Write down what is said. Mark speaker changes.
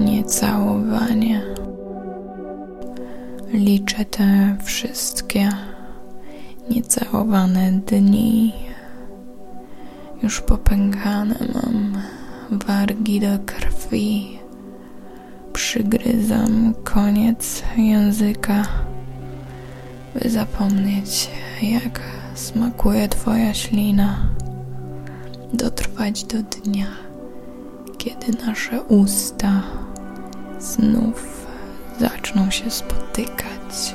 Speaker 1: niecałowanie. Liczę te wszystkie niecałowane dni. Już popękane mam wargi do krwi. Przygryzam koniec języka, by zapomnieć, jak smakuje Twoja ślina. Dotrwać do dnia, kiedy nasze usta znów zaczną się spotykać.